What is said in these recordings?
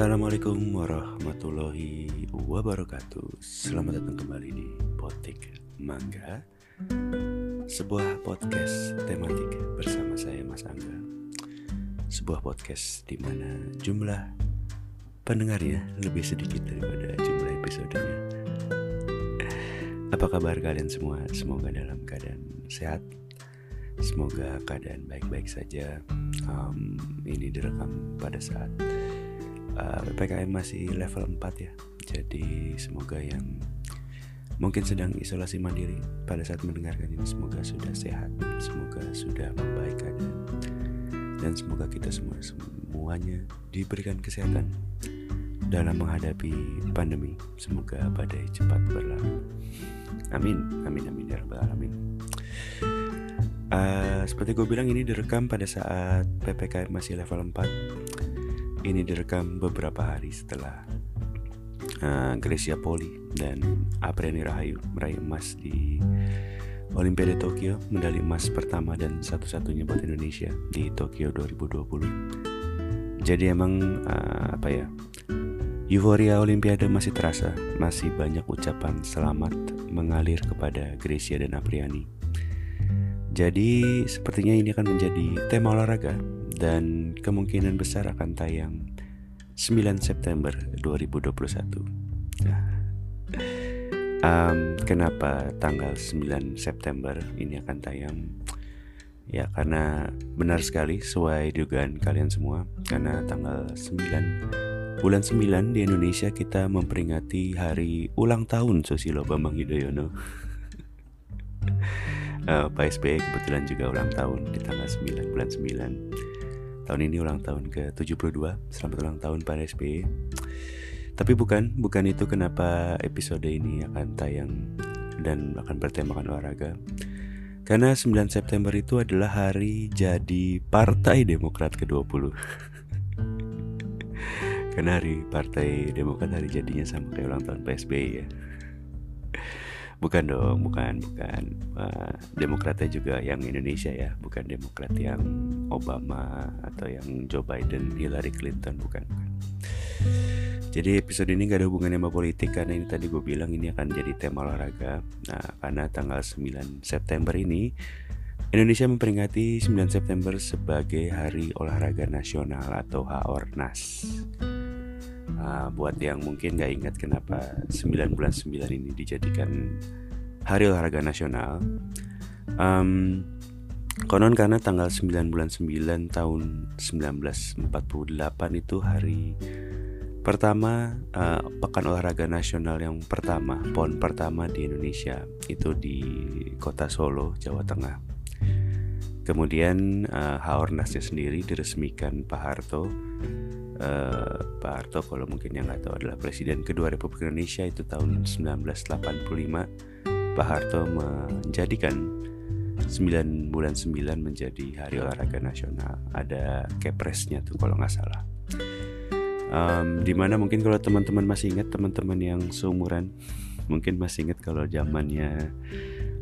Assalamualaikum warahmatullahi wabarakatuh. Selamat datang kembali di Potik Mangga Sebuah podcast tematik bersama saya Mas Angga. Sebuah podcast di mana jumlah pendengarnya lebih sedikit daripada jumlah episodenya. Apa kabar kalian semua? Semoga dalam keadaan sehat. Semoga keadaan baik-baik saja. Um, Ini direkam pada saat uh, PPKM masih level 4 ya. Jadi semoga yang mungkin sedang isolasi mandiri pada saat mendengarkan ini Semoga sudah sehat, semoga sudah membaik keadaan Dan semoga kita semua semuanya diberikan kesehatan dalam menghadapi pandemi. Semoga badai cepat berlalu. Amin, amin, amin ya rabbal alamin. Uh, seperti gue bilang ini direkam pada saat PPKM masih level 4 Ini direkam beberapa hari setelah uh, Grecia Poli dan Apriani Rahayu meraih emas di Olimpiade Tokyo Medali emas pertama dan satu-satunya buat Indonesia di Tokyo 2020 Jadi emang uh, apa ya Euforia Olimpiade masih terasa Masih banyak ucapan selamat mengalir kepada Grecia dan Apriani. Jadi sepertinya ini akan menjadi tema olahraga dan kemungkinan besar akan tayang 9 September 2021. Nah, um, kenapa tanggal 9 September ini akan tayang? Ya karena benar sekali sesuai dugaan kalian semua karena tanggal 9 bulan 9 di Indonesia kita memperingati hari ulang tahun Susilo Bambang Yudhoyono uh, Pak SBY kebetulan juga ulang tahun di tanggal 9 bulan 9 Tahun ini ulang tahun ke-72 Selamat ulang tahun Pak SBY Tapi bukan, bukan itu kenapa episode ini akan tayang Dan akan bertemakan olahraga. Karena 9 September itu adalah hari jadi Partai Demokrat ke-20 Karena hari Partai Demokrat hari jadinya sama kayak ulang tahun Pak SBY ya Bukan dong, bukan, bukan. Uh, Demokratnya juga yang Indonesia ya, bukan Demokrat yang Obama atau yang Joe Biden, Hillary Clinton, bukan. Jadi episode ini gak ada hubungannya sama politik karena ini tadi gue bilang ini akan jadi tema olahraga. Nah, karena tanggal 9 September ini Indonesia memperingati 9 September sebagai Hari Olahraga Nasional atau HORNAS. Uh, buat yang mungkin gak ingat kenapa 9 bulan 9 ini dijadikan Hari Olahraga Nasional. Um, Konon karena tanggal 9 bulan 9 tahun 1948 itu hari pertama uh, Pekan Olahraga Nasional yang pertama PON pertama di Indonesia. Itu di kota Solo, Jawa Tengah Kemudian uh, Haornasnya sendiri diresmikan Pak Harto. Uh, Pak Harto kalau mungkin yang nggak tahu adalah Presiden kedua Republik Indonesia itu tahun 1985 Pak Harto menjadikan 9 bulan 9 menjadi Hari Olahraga Nasional. Ada kepresnya tuh kalau nggak salah. Um, di mana mungkin kalau teman-teman masih ingat teman-teman yang seumuran mungkin masih ingat kalau zamannya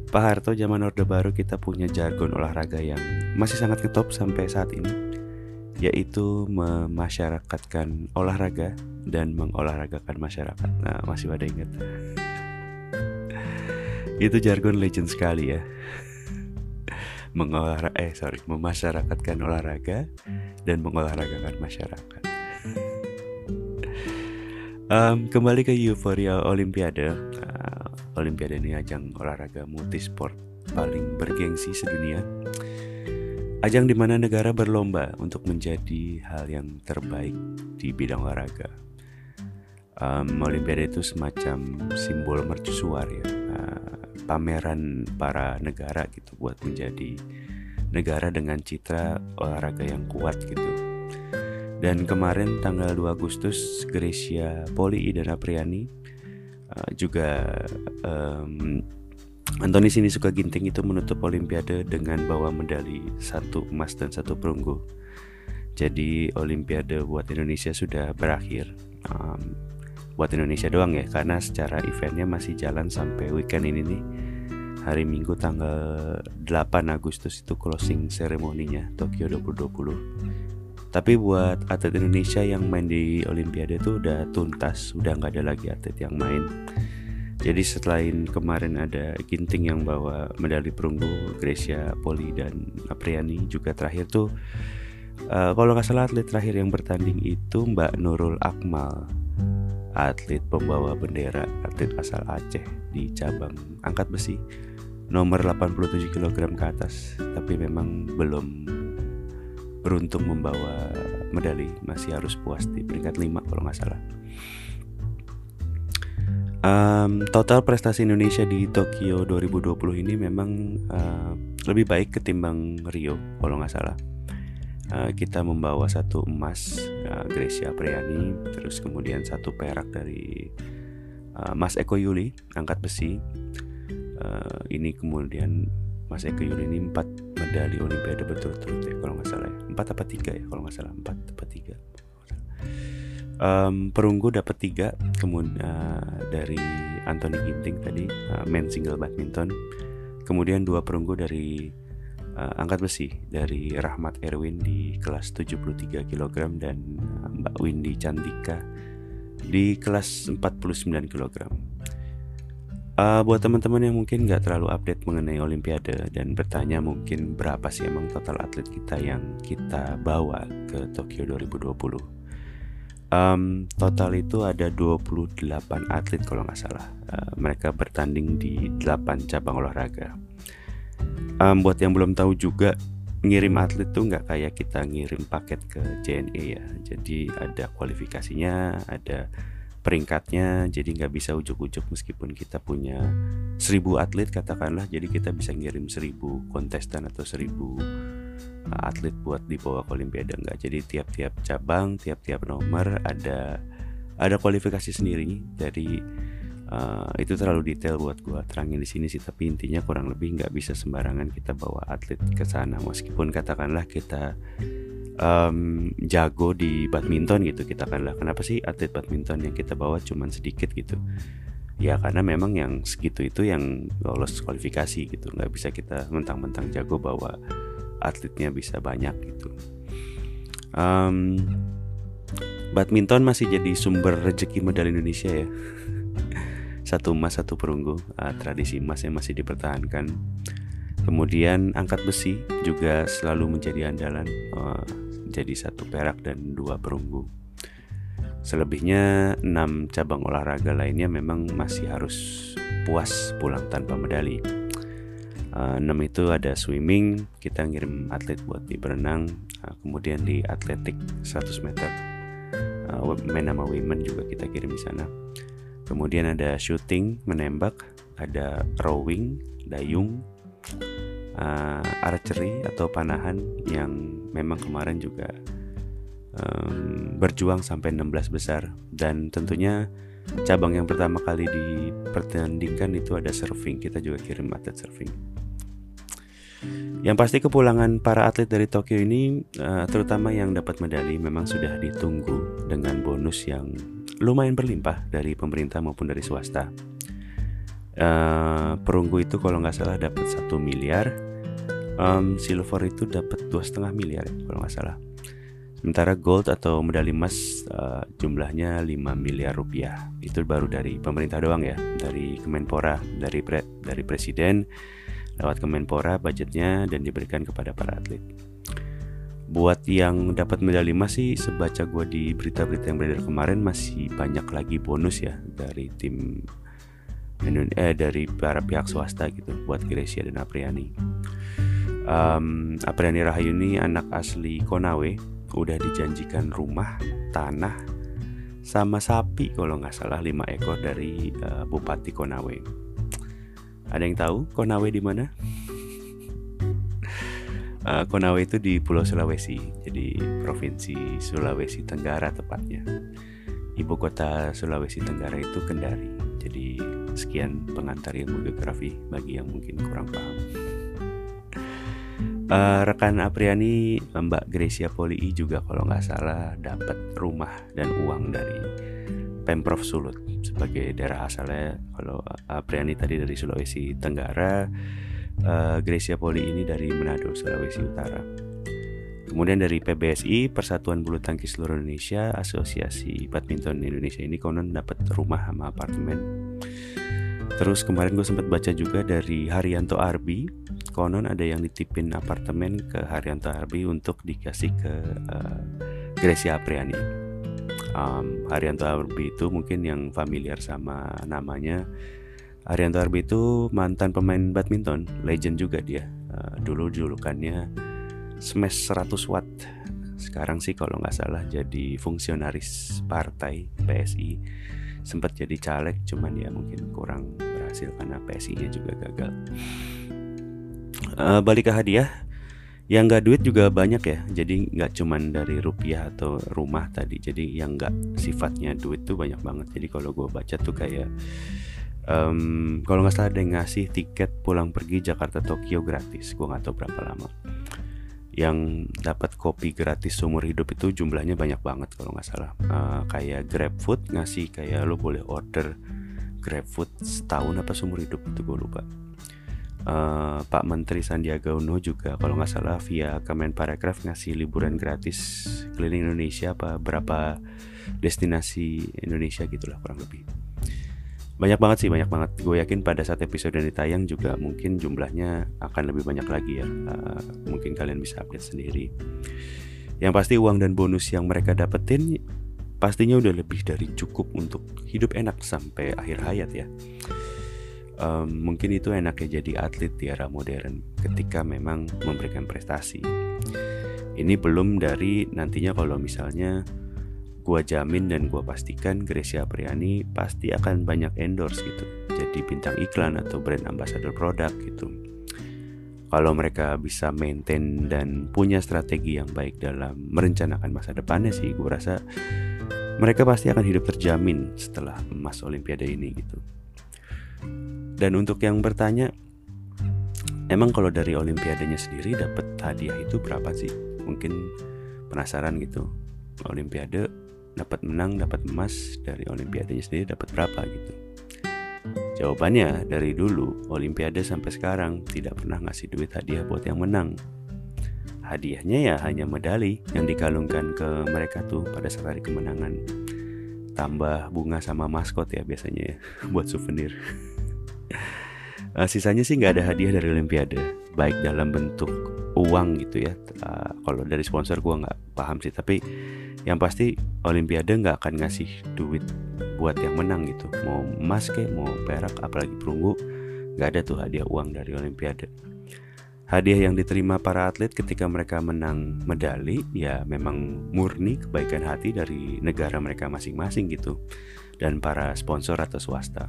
Pak Harto zaman Orde Baru kita punya jargon olahraga yang masih sangat ketop sampai saat ini yaitu memasyarakatkan olahraga dan mengolahragakan masyarakat. Nah, masih ada ingat? Itu jargon legend sekali ya. Mengolah eh sorry, memasyarakatkan olahraga dan mengolahragakan masyarakat. Um, kembali ke euforia Olimpiade. Uh, Olimpiade ini ajang olahraga multisport paling bergengsi sedunia Ajang di mana negara berlomba untuk menjadi hal yang terbaik di bidang olahraga. Um, Olimpiade itu semacam simbol mercusuar ya, uh, pameran para negara gitu buat menjadi negara dengan citra olahraga yang kuat gitu. Dan kemarin tanggal 2 Agustus Grecia Poli dan Apriani uh, juga um, Antoni sini suka ginting itu menutup Olimpiade dengan bawa medali satu emas dan satu perunggu. Jadi Olimpiade buat Indonesia sudah berakhir. Um, buat Indonesia doang ya, karena secara eventnya masih jalan sampai weekend ini nih. Hari Minggu tanggal 8 Agustus itu closing seremoninya Tokyo 2020. Tapi buat atlet Indonesia yang main di Olimpiade itu udah tuntas, udah nggak ada lagi atlet yang main. Jadi selain kemarin ada Ginting yang bawa medali perunggu, Gracia Poli dan Apriani juga terakhir tuh uh, kalau nggak salah atlet terakhir yang bertanding itu Mbak Nurul Akmal atlet pembawa bendera atlet asal Aceh di cabang angkat besi nomor 87 kg ke atas tapi memang belum beruntung membawa medali. Masih harus puas di peringkat 5 kalau nggak salah. Um, total prestasi Indonesia di Tokyo 2020 ini memang uh, lebih baik ketimbang Rio kalau nggak salah. Uh, kita membawa satu emas uh, Priani terus kemudian satu perak dari uh, Mas Eko Yuli angkat besi. Uh, ini kemudian Mas Eko Yuli ini empat medali Olimpiade berturut-turut ya kalau nggak salah ya. Empat apa tiga ya kalau nggak salah. Empat apa tiga um, perunggu dapat tiga kemudian uh, dari Anthony Ginting tadi uh, men single badminton. Kemudian dua perunggu dari uh, angkat besi dari Rahmat Erwin di kelas 73 kg dan Mbak Windy Cantika di kelas 49 kg. Uh, buat teman-teman yang mungkin nggak terlalu update mengenai Olimpiade dan bertanya mungkin berapa sih emang total atlet kita yang kita bawa ke Tokyo 2020 um, Total itu ada 28 atlet kalau nggak salah. Uh, Mereka bertanding di 8 cabang olahraga. Um, Buat yang belum tahu juga ngirim atlet tuh nggak kayak kita ngirim paket ke JNE ya. Jadi ada kualifikasinya, ada peringkatnya jadi nggak bisa ujuk-ujuk meskipun kita punya seribu atlet katakanlah jadi kita bisa ngirim seribu kontestan atau seribu uh, atlet buat dibawa ke Olimpiade nggak. Jadi tiap-tiap cabang tiap-tiap nomor ada ada kualifikasi sendiri. Dari uh, itu terlalu detail buat gua terangin di sini sih tapi intinya kurang lebih nggak bisa sembarangan kita bawa atlet ke sana. Meskipun katakanlah kita um, jago di badminton gitu. Kita kan lah kenapa sih atlet badminton yang kita bawa cuman sedikit? Gitu. Ya karena memang yang segitu itu yang lolos kualifikasi gitu. Nggak bisa kita mentang-mentang jago bawa atletnya bisa banyak gitu. Um, badminton masih jadi sumber rezeki medali Indonesia ya. Satu emas satu perunggu. Uh, tradisi emasnya masih dipertahankan. Kemudian angkat besi juga selalu menjadi andalan. Uh, jadi satu perak dan dua perunggu. Selebihnya enam cabang olahraga lainnya memang masih harus puas pulang tanpa medali. Uh, enam itu ada swimming, kita ngirim atlet buat di berenang, uh, kemudian di atletik 100 meter, uh, men sama women juga kita kirim di sana. Kemudian ada shooting, menembak, ada rowing, dayung, uh, archery atau panahan yang memang kemarin juga um, berjuang sampai 16 besar. Dan tentunya cabang yang pertama kali dipertandingkan itu ada surfing. Kita juga kirim atlet surfing. Yang pasti kepulangan para atlet dari Tokyo ini uh, terutama yang dapat medali memang sudah ditunggu dengan bonus yang lumayan berlimpah dari pemerintah maupun dari swasta. Uh, perunggu itu kalau nggak salah dapat satu miliar um, silver itu dapat dua setengah miliar ya, kalau nggak salah. Sementara gold atau medali emas uh, jumlahnya 5 miliar rupiah. Itu baru dari pemerintah doang ya dari Kemenpora dari pre, dari presiden lewat Kemenpora budgetnya dan diberikan kepada para atlet. Buat yang dapat medali emas sih sebaca gue di berita-berita yang beredar kemarin masih banyak lagi bonus ya dari tim eh, dari para pihak swasta gitu buat Grecia dan Apriani um, Apriani Rahayu ini anak asli Konawe udah dijanjikan rumah tanah sama sapi kalau nggak salah lima ekor dari uh, Bupati Konawe. Ada yang tahu Konawe di mana? Uh, Konawe itu di Pulau Sulawesi jadi provinsi Sulawesi Tenggara tepatnya. Ibu kota Sulawesi Tenggara itu Kendari jadi sekian pengantar ilmu geografi bagi yang mungkin kurang paham uh, rekan Apriani Mbak Gracia Poli juga kalau nggak salah dapat rumah dan uang dari Pemprov Sulut sebagai daerah asalnya kalau Apriani tadi dari Sulawesi Tenggara uh, Gracia Poli ini dari Manado Sulawesi Utara Kemudian dari PBSI, Persatuan Bulu Tangkis Seluruh Indonesia, Asosiasi Badminton Indonesia ini konon dapat rumah sama apartemen. Terus kemarin gue sempat baca juga dari Haryanto Arbi, konon ada yang ditipin apartemen ke Haryanto Arbi untuk dikasih ke uh, Gracia Apriani. Um, Haryanto Arbi itu mungkin yang familiar sama namanya. Haryanto Arbi itu mantan pemain badminton, legend juga dia. Uh, dulu julukannya Smash 100 watt sekarang sih kalau nggak salah jadi fungsionaris partai PSI sempat jadi caleg cuman ya mungkin kurang berhasil karena PSI-nya juga gagal. Uh, balik ke hadiah yang nggak duit juga banyak ya. Jadi nggak cuman dari rupiah atau rumah tadi. Jadi yang nggak sifatnya duit tuh banyak banget. Jadi kalau gue baca tuh kayak um, kalau nggak salah ada yang ngasih tiket pulang pergi Jakarta Tokyo gratis. Gue nggak tahu berapa lama. Yang dapat kopi gratis seumur hidup itu jumlahnya banyak banget kalau nggak salah. Uh, kayak GrabFood ngasih kayak lo boleh order GrabFood setahun apa seumur hidup itu gue lupa. Uh, Pak Menteri Sandiaga Uno juga kalau nggak salah via Kemenparekraf ngasih liburan gratis keliling Indonesia apa berapa destinasi Indonesia gitulah kurang lebih. Banyak banget sih banyak banget. Gue yakin pada saat episode ini tayang juga mungkin jumlahnya akan lebih banyak lagi ya. Uh, mungkin kalian bisa update sendiri. Yang pasti uang dan bonus yang mereka dapetin pastinya udah lebih dari cukup untuk hidup enak sampai akhir hayat ya um, mungkin itu enaknya jadi atlet di era modern ketika memang memberikan prestasi ini belum dari nantinya kalau misalnya Gua jamin dan gua pastikan Gracia Apriani pasti akan banyak endorse gitu. Jadi bintang iklan atau brand ambassador produk gitu. Kalau mereka bisa maintain dan punya strategi yang baik dalam merencanakan masa depannya sih, gue rasa mereka pasti akan hidup terjamin setelah emas Olimpiade ini gitu. Dan untuk yang bertanya, emang kalau dari Olimpiadenya sendiri dapat hadiah itu berapa sih? Mungkin penasaran gitu. Olimpiade dapat menang dapat emas dari olimpiadenya sendiri dapat berapa gitu jawabannya dari dulu olimpiade sampai sekarang tidak pernah ngasih duit hadiah buat yang menang hadiahnya ya hanya medali yang dikalungkan ke mereka tuh pada saat hari kemenangan. Tambah bunga sama maskot ya biasanya ya buat souvenir. Uh, sisanya sih nggak ada hadiah dari olimpiade baik dalam bentuk uang gitu ya. Uh, kalau dari sponsor gue nggak paham sih tapi yang pasti Olimpiade nggak akan ngasih duit buat yang menang gitu. Mau emas kayak mau perak apalagi perunggu nggak ada tuh hadiah uang dari Olimpiade hadiah yang diterima para atlet ketika mereka menang medali ya memang murni kebaikan hati dari negara mereka masing-masing gitu dan para sponsor atau swasta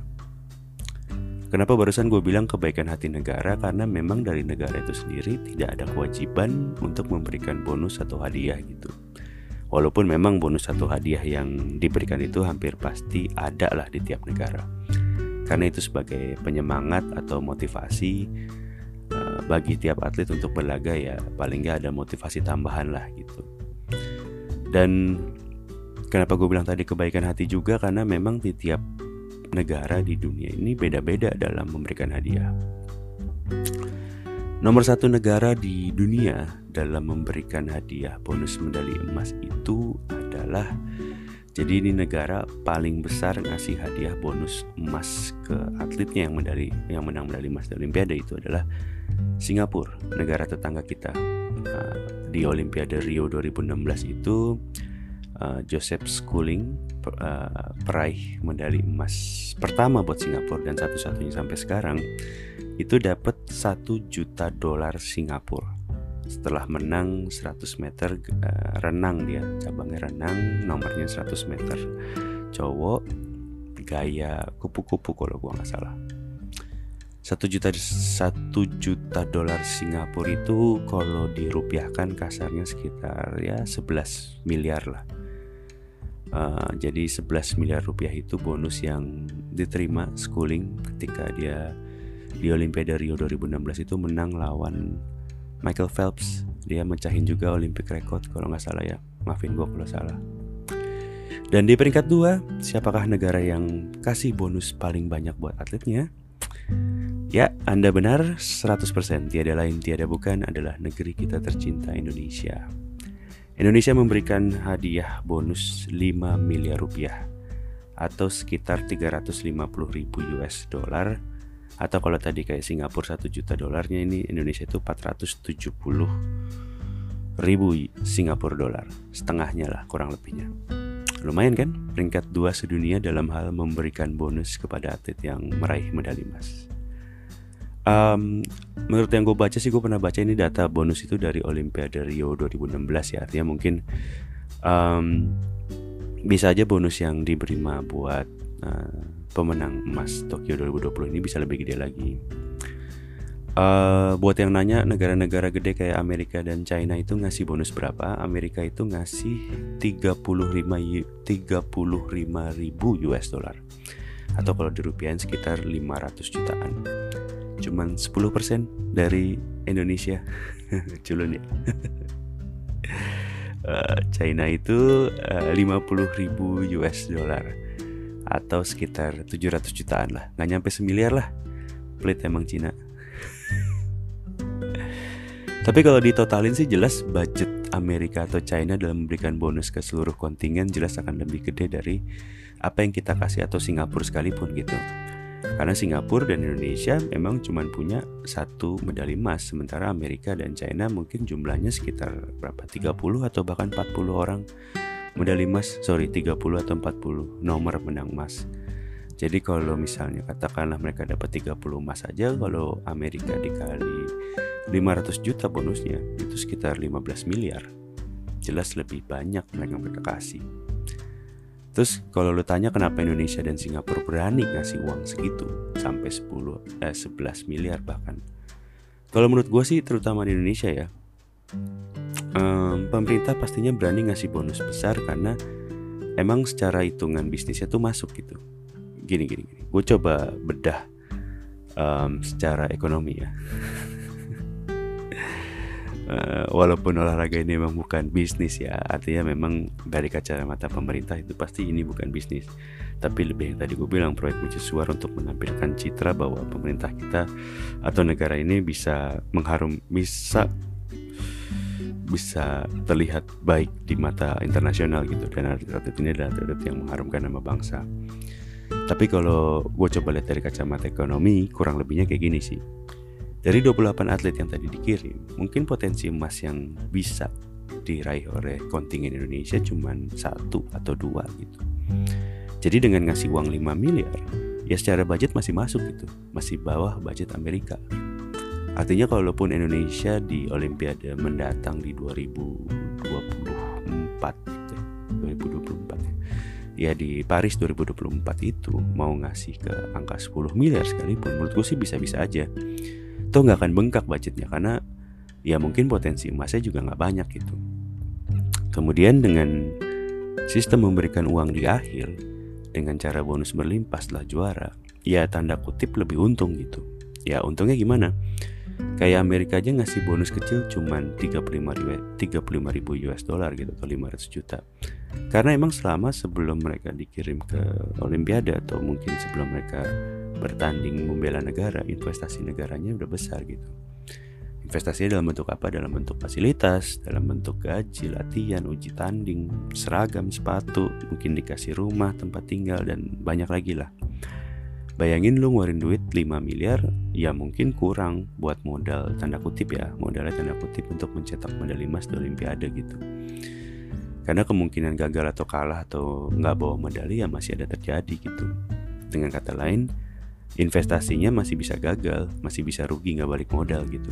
Kenapa barusan gue bilang kebaikan hati negara? Karena memang dari negara itu sendiri tidak ada kewajiban untuk memberikan bonus atau hadiah gitu. Walaupun memang bonus atau hadiah yang diberikan itu hampir pasti ada lah di tiap negara. Karena itu sebagai penyemangat atau motivasi bagi tiap atlet untuk berlaga ya paling nggak ada motivasi tambahan lah gitu. Dan kenapa gue bilang tadi kebaikan hati juga karena memang di tiap negara di dunia ini beda-beda dalam memberikan hadiah. Nomor satu negara di dunia dalam memberikan hadiah bonus medali emas itu adalah jadi ini negara paling besar ngasih hadiah bonus emas ke atletnya yang medali yang menang medali emas di Olimpiade itu adalah Singapura, negara tetangga kita. Nah, di Olimpiade Rio 2016 itu uh, Joseph Schooling uh, peraih medali emas pertama buat Singapura dan satu-satunya sampai sekarang itu dapat satu juta dolar Singapura. Setelah menang 100 meter uh, renang dia cabangnya renang nomornya 100 meter. Cowok gaya kupu-kupu kalau gua nggak salah satu juta satu juta dolar Singapura itu kalau dirupiahkan kasarnya sekitar ya 11 miliar lah Uh, jadi 11 miliar rupiah itu bonus yang diterima schooling ketika dia di Olimpiade Rio 2016 itu menang lawan Michael Phelps. Dia mencahin juga Olympic record kalau nggak salah ya. Maafin gue kalau salah. Dan di peringkat dua, siapakah negara yang kasih bonus paling banyak buat atletnya? Ya, Anda benar 100%. Tiada lain, tiada bukan adalah negeri kita tercinta Indonesia. Indonesia memberikan hadiah bonus 5 miliar rupiah atau sekitar 350 ribu US dollar atau kalau tadi kayak Singapura 1 juta dolarnya ini Indonesia itu 470 ribu Singapura dolar setengahnya lah kurang lebihnya lumayan kan peringkat dua sedunia dalam hal memberikan bonus kepada atlet yang meraih medali emas um, menurut yang gue baca sih gue pernah baca ini data bonus itu dari Olimpiade Rio 2016 ya. Artinya mungkin um, bisa aja bonus yang diterima buat uh, pemenang emas Tokyo 2020 ini bisa lebih gede lagi. Uh, buat yang nanya negara-negara gede kayak Amerika dan China itu ngasih bonus berapa? Amerika itu ngasih 35 35 ribu US dollar. Atau kalau dirupiahin sekitar 500 jutaan cuman 10% dari Indonesia. Culun ya. Uh, China itu uh, 50 ribu US dollar atau sekitar 700 jutaan lah. Nggak nyampe semiliar lah. Pelit emang Cina. Tapi kalau ditotalin sih jelas budget Amerika atau China dalam memberikan bonus ke seluruh kontingen jelas akan lebih gede dari apa yang kita kasih atau Singapura sekalipun gitu. Karena Singapura dan Indonesia memang cuma punya satu medali emas Sementara Amerika dan China mungkin jumlahnya sekitar berapa? 30 atau bahkan 40 orang medali emas. Sorry 30 atau 40 nomor menang emas. Jadi kalau misalnya katakanlah mereka dapat 30 emas saja Kalau Amerika dikali 500 juta bonusnya itu sekitar 15 miliar. Jelas lebih banyak mereka mereka kasih Terus kalau lu tanya kenapa Indonesia dan Singapura berani ngasih uang segitu sampai 10 eh, 11 miliar bahkan. Kalau menurut gue sih terutama di Indonesia ya, um, pemerintah pastinya berani ngasih bonus besar karena emang secara hitungan bisnisnya tuh masuk gitu. Gini gini. Gue coba bedah um, secara ekonomi ya. uh, walaupun olahraga ini memang bukan bisnis ya artinya memang dari kacamata pemerintah itu pasti ini bukan bisnis. Tapi lebih yang tadi gue bilang proyek mercusuar untuk menampilkan citra bahwa pemerintah kita atau negara ini bisa mengharum bisa bisa terlihat baik di mata internasional gitu. Dan atlet ini adalah atlet yang mengharumkan nama bangsa. Tapi kalau gue coba lihat dari kacamata ekonomi kurang lebihnya kayak gini sih dari 28 atlet yang tadi dikirim, mungkin potensi emas yang bisa diraih oleh kontingen Indonesia cuma satu atau dua gitu. Jadi dengan ngasih uang 5 miliar, ya secara budget masih masuk gitu, masih bawah budget Amerika. Artinya kalaupun Indonesia di Olimpiade mendatang di 2024 gitu, 2024 ya. ya di Paris 2024 itu mau ngasih ke angka 10 miliar sekalipun menurut sih bisa-bisa aja toh nggak akan bengkak budgetnya karena ya mungkin potensi emasnya juga nggak banyak gitu. Kemudian dengan sistem memberikan uang di akhir dengan cara bonus berlimpah setelah juara, ya tanda kutip lebih untung gitu. Ya untungnya gimana? Kayak Amerika aja ngasih bonus kecil cuman 35 ribu, 35 ribu US dollar gitu atau 500 juta. Karena emang selama sebelum mereka dikirim ke Olimpiade atau mungkin sebelum mereka bertanding membela negara investasi negaranya udah besar gitu. Investasinya dalam bentuk apa? Dalam bentuk fasilitas dalam bentuk gaji latihan uji tanding seragam sepatu mungkin dikasih rumah tempat tinggal dan banyak lagi lah Bayangin lu ngeluarin duit 5 miliar Ya mungkin kurang buat modal Tanda kutip ya. Modalnya tanda kutip untuk mencetak medali emas di Olimpiade gitu. Karena kemungkinan gagal atau kalah Atau nggak bawa medali ya masih ada terjadi gitu. Dengan kata lain investasinya masih bisa gagal, masih bisa rugi nggak balik modal gitu.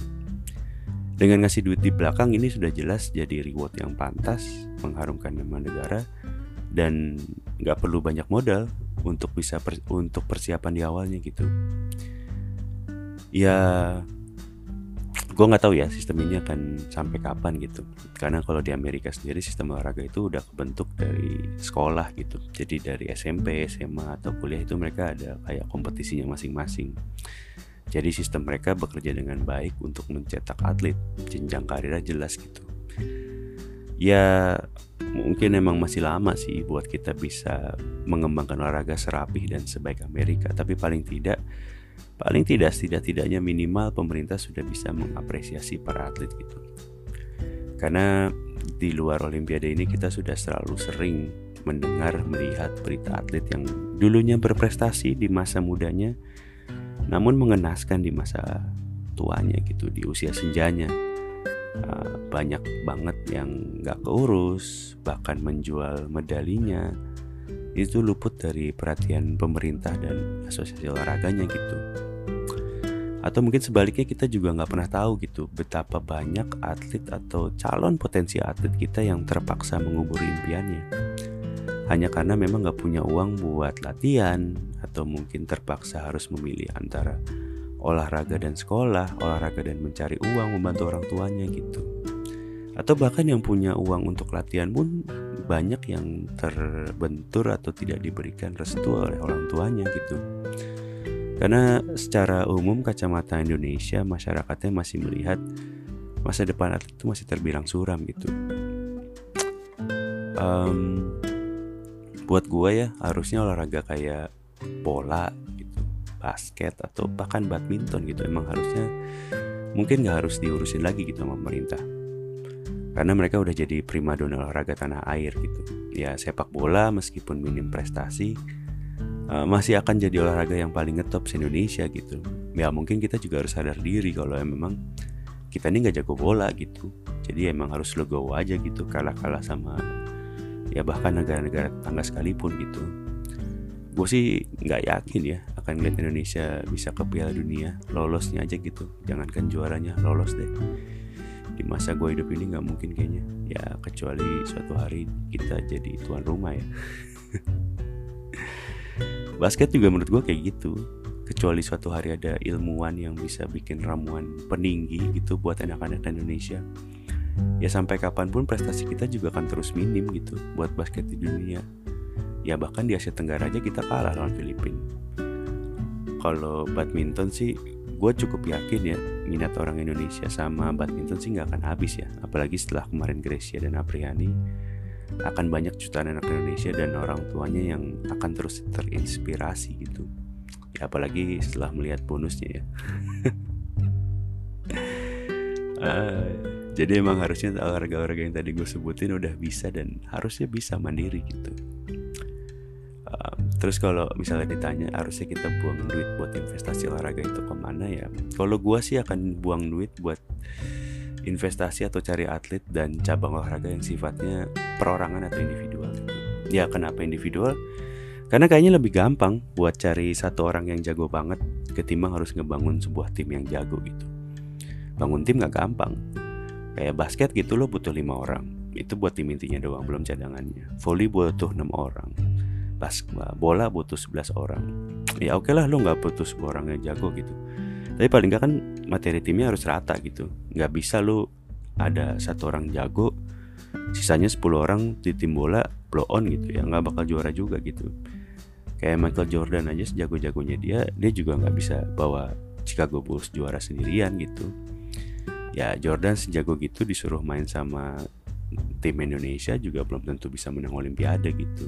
Dengan ngasih duit di belakang ini sudah jelas jadi reward yang pantas, mengharumkan nama negara, dan nggak perlu banyak modal untuk bisa per, untuk persiapan di awalnya gitu. Ya gue nggak tahu ya sistem ini akan sampai kapan gitu. Karena kalau di Amerika sendiri sistem olahraga itu udah kebentuk dari sekolah gitu. Jadi dari SMP SMA atau kuliah itu mereka ada kayak kompetisinya masing-masing. Jadi sistem mereka bekerja dengan baik untuk mencetak atlet jenjang karirnya jelas gitu ya mungkin emang masih lama sih buat kita bisa mengembangkan olahraga serapih dan sebaik Amerika. Tapi paling tidak paling tidak setidak-tidaknya minimal pemerintah sudah bisa mengapresiasi para atlet gitu. Karena di luar Olimpiade ini kita sudah selalu sering mendengar melihat berita atlet yang dulunya berprestasi di masa mudanya namun mengenaskan di masa tuanya gitu di usia senjanya uh, banyak banget yang nggak keurus bahkan menjual medalinya. Itu luput dari perhatian pemerintah dan asosiasi olahraganya gitu. Atau mungkin sebaliknya kita juga nggak pernah tahu gitu betapa banyak atlet atau calon potensi atlet kita yang terpaksa mengubur impiannya. Hanya karena memang nggak punya uang buat latihan atau mungkin terpaksa harus memilih antara olahraga dan sekolah, olahraga dan mencari uang membantu orang tuanya gitu. Atau bahkan yang punya uang untuk latihan pun banyak yang terbentur atau tidak diberikan restu oleh orang tuanya gitu. Karena secara umum kacamata Indonesia masyarakatnya masih melihat masa depan atlet itu masih terbilang suram gitu. Um, buat gue ya harusnya olahraga kayak bola basket atau bahkan badminton gitu. Emang harusnya mungkin nggak harus diurusin lagi gitu sama pemerintah. Karena mereka udah jadi primadona olahraga tanah air gitu. Ya sepak bola meskipun minim prestasi uh, masih akan jadi olahraga yang paling ngetop se Indonesia gitu. Ya mungkin kita juga harus sadar diri kalau memang kita ini nggak jago bola gitu. Jadi emang harus legowo aja gitu kalah-kalah sama ya bahkan negara-negara tetangga sekalipun gitu. Gue sih nggak yakin ya akan ngeliat Indonesia bisa ke Piala Dunia lolosnya aja gitu. Jangankan juaranya lolos deh. Di masa gue hidup ini nggak mungkin kayaknya. Ya kecuali suatu hari kita jadi tuan rumah ya. Basket juga menurut gue kayak gitu. Kecuali suatu hari ada ilmuwan yang bisa bikin ramuan peninggi gitu buat anak-anak Indonesia. Ya sampai kapan pun prestasi kita juga akan terus minim gitu buat basket di dunia. Ya bahkan di Asia Tenggara aja kita kalah lawan Filipina kalau badminton sih gue cukup yakin ya minat orang Indonesia sama badminton sih nggak akan habis ya. Apalagi setelah kemarin Gracia dan Apriani akan banyak jutaan anak Indonesia dan orang tuanya yang akan terus terinspirasi gitu. Ya apalagi setelah melihat bonusnya ya. Uh, jadi emang harusnya olahraga-olahraga yang tadi gue sebutin udah bisa dan harusnya bisa mandiri gitu terus kalau misalnya ditanya harusnya kita buang duit buat investasi olahraga itu ke mana ya kalau gue sih akan buang duit buat investasi atau cari atlet dan cabang olahraga yang sifatnya perorangan atau individual. Ya kenapa individual? Karena kayaknya lebih gampang buat cari satu orang yang jago banget ketimbang harus ngebangun sebuah tim yang jago gitu. Bangun tim gak gampang. Kayak basket gitu lo butuh lima orang. Itu buat tim intinya doang, belum cadangannya. Volley butuh enam orang. Bas bola butuh 11 orang. Ya oke okay lah lo nggak butuh sebuah orang yang jago gitu. Tapi paling nggak kan materi timnya harus rata gitu. Nggak bisa lu ada satu orang jago sisanya 10 orang di tim bola blow on gitu ya. Nggak bakal juara juga gitu. Kayak Michael Jordan aja sejago-jagonya dia dia juga nggak bisa bawa Chicago Bulls juara sendirian gitu. Ya Jordan sejago gitu disuruh main sama tim Indonesia juga belum tentu bisa menang Olimpiade gitu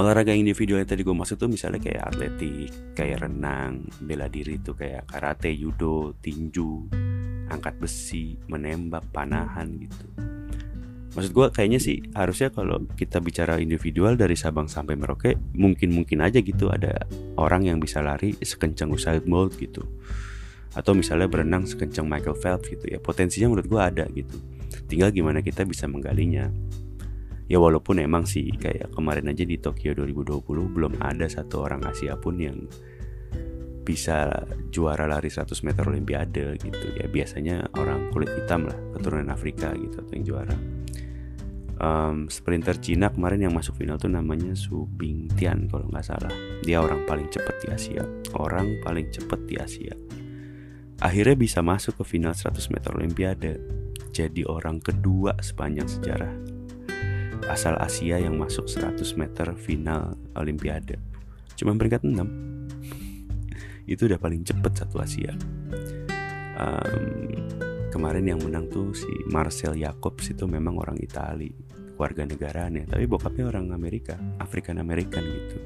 olahraga individual yang tadi gue maksud tuh misalnya kayak atletik, kayak renang, bela diri tuh kayak karate, judo, tinju, angkat besi, menembak, panahan gitu. Maksud gue kayaknya sih harusnya kalau kita bicara individual dari Sabang sampai Merauke mungkin-mungkin aja gitu ada orang yang bisa lari sekencang Usain Bolt gitu. Atau misalnya berenang sekencang Michael Phelps gitu ya. Potensinya menurut gue ada gitu. Tinggal gimana kita bisa menggalinya ya walaupun emang sih kayak kemarin aja di Tokyo 2020 belum ada satu orang Asia pun yang bisa juara lari 100 meter olimpiade gitu. Ya biasanya orang kulit hitam lah keturunan Afrika gitu atau yang juara. Um, sprinter Cina kemarin yang masuk final tuh namanya Su Bingtian kalau nggak salah. Dia orang paling cepat di Asia. Orang paling cepat di Asia. Akhirnya bisa masuk ke final 100 meter olimpiade. Jadi orang kedua sepanjang sejarah asal Asia yang masuk 100 meter final Olimpiade. Cuma peringkat 6. itu udah paling cepet satu Asia. Um, kemarin yang menang tuh si Marcel Jacobs itu memang orang Itali, warga negaranya, tapi bokapnya orang Amerika, African American gitu.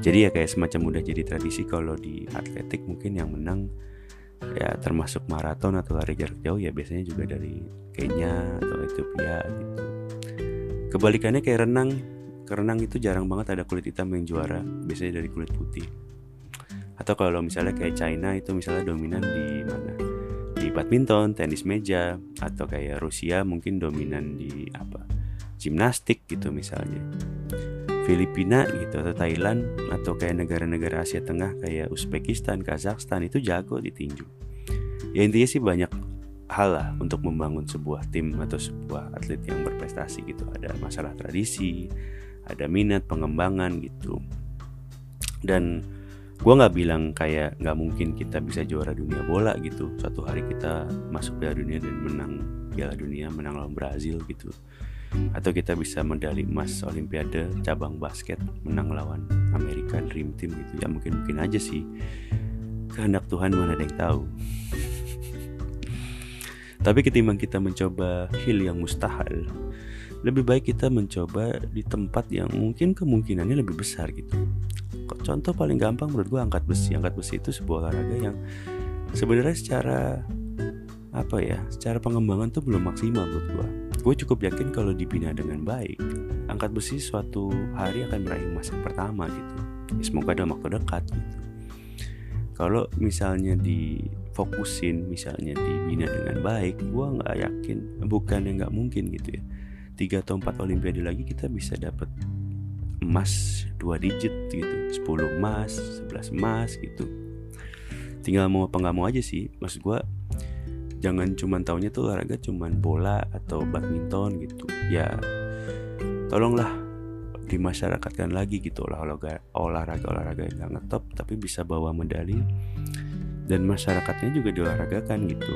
Jadi ya kayak semacam udah jadi tradisi kalau di atletik mungkin yang menang ya termasuk maraton atau lari jarak jauh ya biasanya juga dari Kenya atau Ethiopia gitu kebalikannya kayak renang. Renang itu jarang banget ada kulit hitam yang juara. Biasanya dari kulit putih. Atau kalau misalnya kayak China itu misalnya dominan di mana? Di badminton tenis meja atau kayak Rusia mungkin dominan di apa? Gimnastik gitu misalnya. Filipina gitu atau Thailand atau kayak negara-negara Asia Tengah kayak Uzbekistan, Kazakhstan itu jago di tinju. Ya intinya sih banyak hal lah untuk membangun sebuah tim atau sebuah atlet yang berprestasi gitu. Ada masalah tradisi, ada minat pengembangan gitu. Dan gue nggak bilang kayak nggak mungkin kita bisa juara dunia bola gitu. Suatu hari kita masuk piala dunia dan menang piala dunia menang lawan Brazil gitu. Atau kita bisa medali emas olimpiade cabang basket menang lawan Amerika Dream Team gitu. Ya mungkin mungkin aja sih. Kehendak Tuhan mana ada yang tahu tapi ketimbang kita mencoba hil yang mustahil lebih baik kita mencoba di tempat yang mungkin kemungkinannya lebih besar gitu. Contoh paling gampang menurut gue angkat besi. Angkat besi itu sebuah olahraga yang sebenarnya secara apa ya secara pengembangan tuh belum maksimal menurut gue gue cukup yakin kalau dibina dengan baik angkat besi suatu hari akan meraih emas yang pertama gitu. Ya, semoga dalam waktu dekat gitu. Kalau misalnya difokusin misalnya dibina dengan baik gue nggak yakin bukan yang nggak mungkin gitu ya. Tiga atau empat olimpiade lagi kita bisa dapat emas dua digit gitu 10 emas 11 emas gitu. Tinggal mau apa nggak mau aja sih maksud gue jangan cuman taunya tuh olahraga cuman bola atau badminton gitu. Ya tolonglah dimasyarakatkan lagi gitu olahraga olahraga olahraga yang gak ngetop tapi bisa bawa medali dan masyarakatnya juga diolahragakan gitu.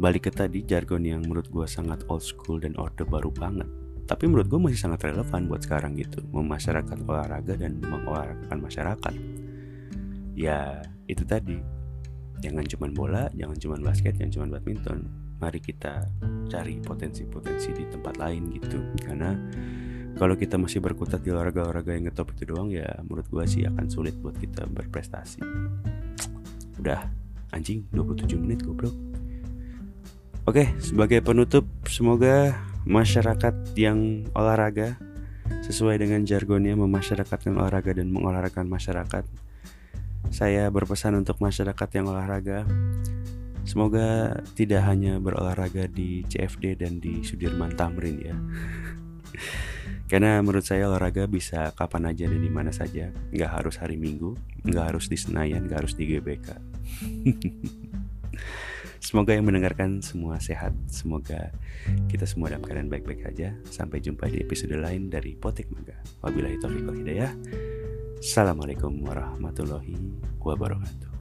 Balik ke tadi jargon yang menurut gue sangat old school dan orde baru banget. Tapi menurut gue masih sangat relevan buat sekarang gitu memasyarakat olahraga dan mengolahragakan masyarakat. Ya itu tadi. Jangan cuma bola jangan cuma basket jangan cuma badminton. Mari kita cari potensi-potensi di tempat lain gitu. Karena kalau kita masih berkutat di olahraga-olahraga yang ngetop itu doang ya menurut gue sih akan sulit buat kita berprestasi. Udah anjing 27 menit goblok. Oke, sebagai penutup, semoga masyarakat yang olahraga sesuai dengan jargonnya memasyarakatkan olahraga dan mengolahragakan masyarakat. Saya berpesan untuk masyarakat yang olahraga Semoga tidak hanya berolahraga di CFD dan di Sudirman Tamrin ya Karena menurut saya olahraga bisa kapan aja dan di mana saja Nggak harus hari Minggu, nggak harus di Senayan, nggak harus di GBK Semoga yang mendengarkan semua sehat. Semoga kita semua dalam keadaan baik-baik saja. Sampai jumpa di episode lain dari Potek Mangga. Wabillahi taufiq wal hidayah. Assalamualaikum warahmatullahi wabarakatuh.